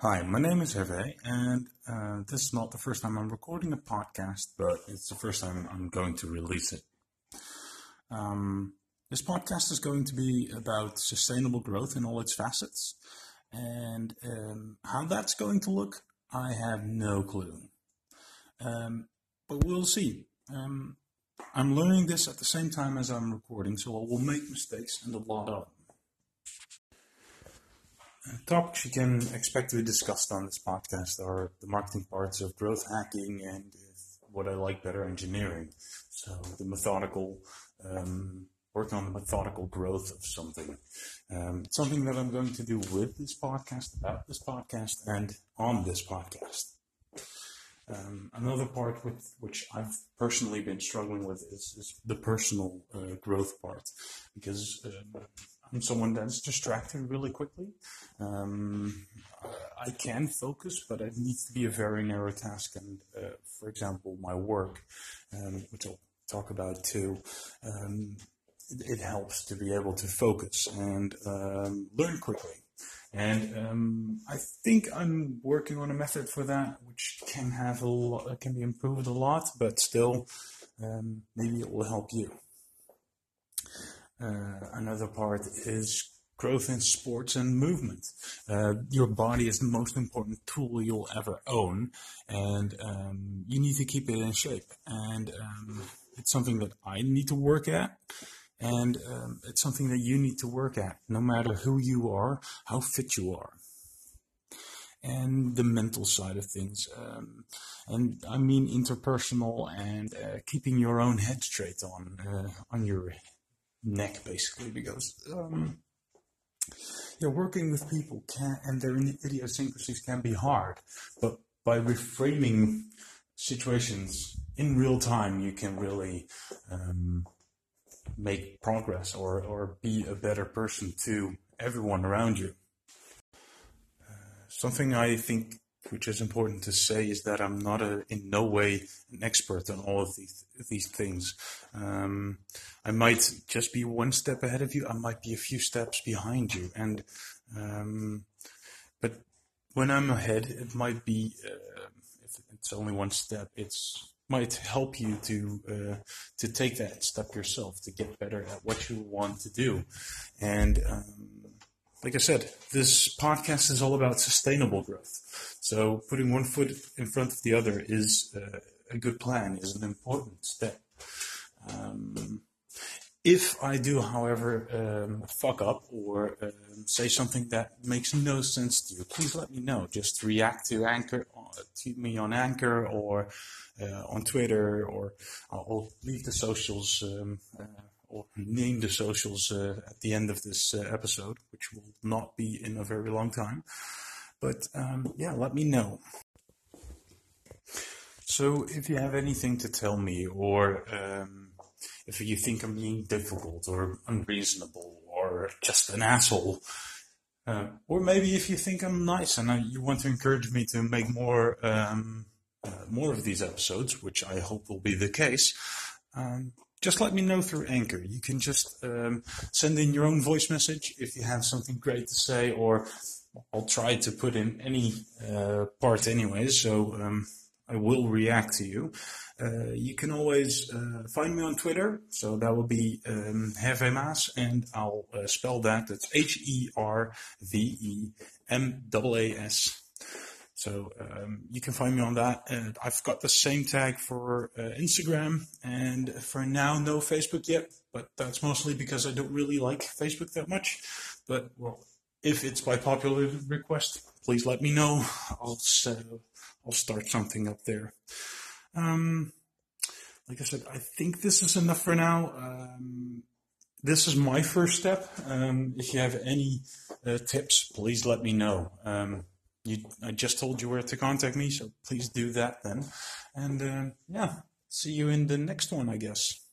Hi, my name is Hervé, and uh, this is not the first time I'm recording a podcast, but it's the first time I'm going to release it. Um, this podcast is going to be about sustainable growth in all its facets, and um, how that's going to look, I have no clue. Um, but we'll see. Um, I'm learning this at the same time as I'm recording, so I will make mistakes and a lot of them topics you can expect to be discussed on this podcast are the marketing parts of growth hacking and what I like better engineering. So the methodical, um, working on the methodical growth of something. Um, something that I'm going to do with this podcast, about this podcast, and on this podcast. Um, another part with which I've personally been struggling with is, is the personal uh, growth part because uh, I'm someone that's distracted really quickly. Um, I can focus, but it needs to be a very narrow task. And uh, for example, my work, um, which I'll talk about too, um, it, it, helps to be able to focus and um, learn quickly. And um, I think I'm working on a method for that, which can have a lot, can be improved a lot, but still, um, maybe it will help you. Uh, another part is growth in sports and movement. Uh, your body is the most important tool you'll ever own, and um, you need to keep it in shape. And um, it's something that I need to work at, and um, it's something that you need to work at, no matter who you are, how fit you are. And the mental side of things, um, and I mean interpersonal and uh, keeping your own head straight on uh, on your neck basically because um, yeah, working with people can and their idiosyncrasies can be hard, but by reframing situations in real time, you can really um, make progress or or be a better person to everyone around you. Uh, something I think which is important to say is that I'm not a, in no way an expert on all of these these things. Um, I might just be one step ahead of you. I might be a few steps behind you, and um, but when I'm ahead, it might be uh, if it's only one step. It's might help you to uh, to take that step yourself to get better at what you want to do, and um, like I said, this podcast is all about sustainable growth. So putting one foot in front of the other is uh, a good plan, is an important step. Um, if I do, however, um, fuck up or um, say something that makes no sense to you, please let me know. Just react to Anchor, uh, to me on Anchor or uh, on Twitter, or I'll leave the socials um, uh, or name the socials uh, at the end of this uh, episode, which will not be in a very long time. But um, yeah, let me know. So if you have anything to tell me, or um, if you think I'm being difficult or unreasonable or just an asshole, uh, or maybe if you think I'm nice and you want to encourage me to make more um, uh, more of these episodes, which I hope will be the case, um, just let me know through Anchor. You can just um, send in your own voice message if you have something great to say, or I'll try to put in any uh, part anyway, so um, I will react to you. Uh, you can always uh, find me on Twitter, so that will be um, Hervé and I'll uh, spell that. It's H E R V E M A S. So um, you can find me on that. And I've got the same tag for uh, Instagram, and for now, no Facebook yet. But that's mostly because I don't really like Facebook that much. But well, if it's by popular request, please let me know. I'll uh, I'll start something up there. Um, like I said, I think this is enough for now. Um, this is my first step. Um, if you have any uh, tips, please let me know. You, I just told you where to contact me, so please do that then. And uh, yeah, see you in the next one, I guess.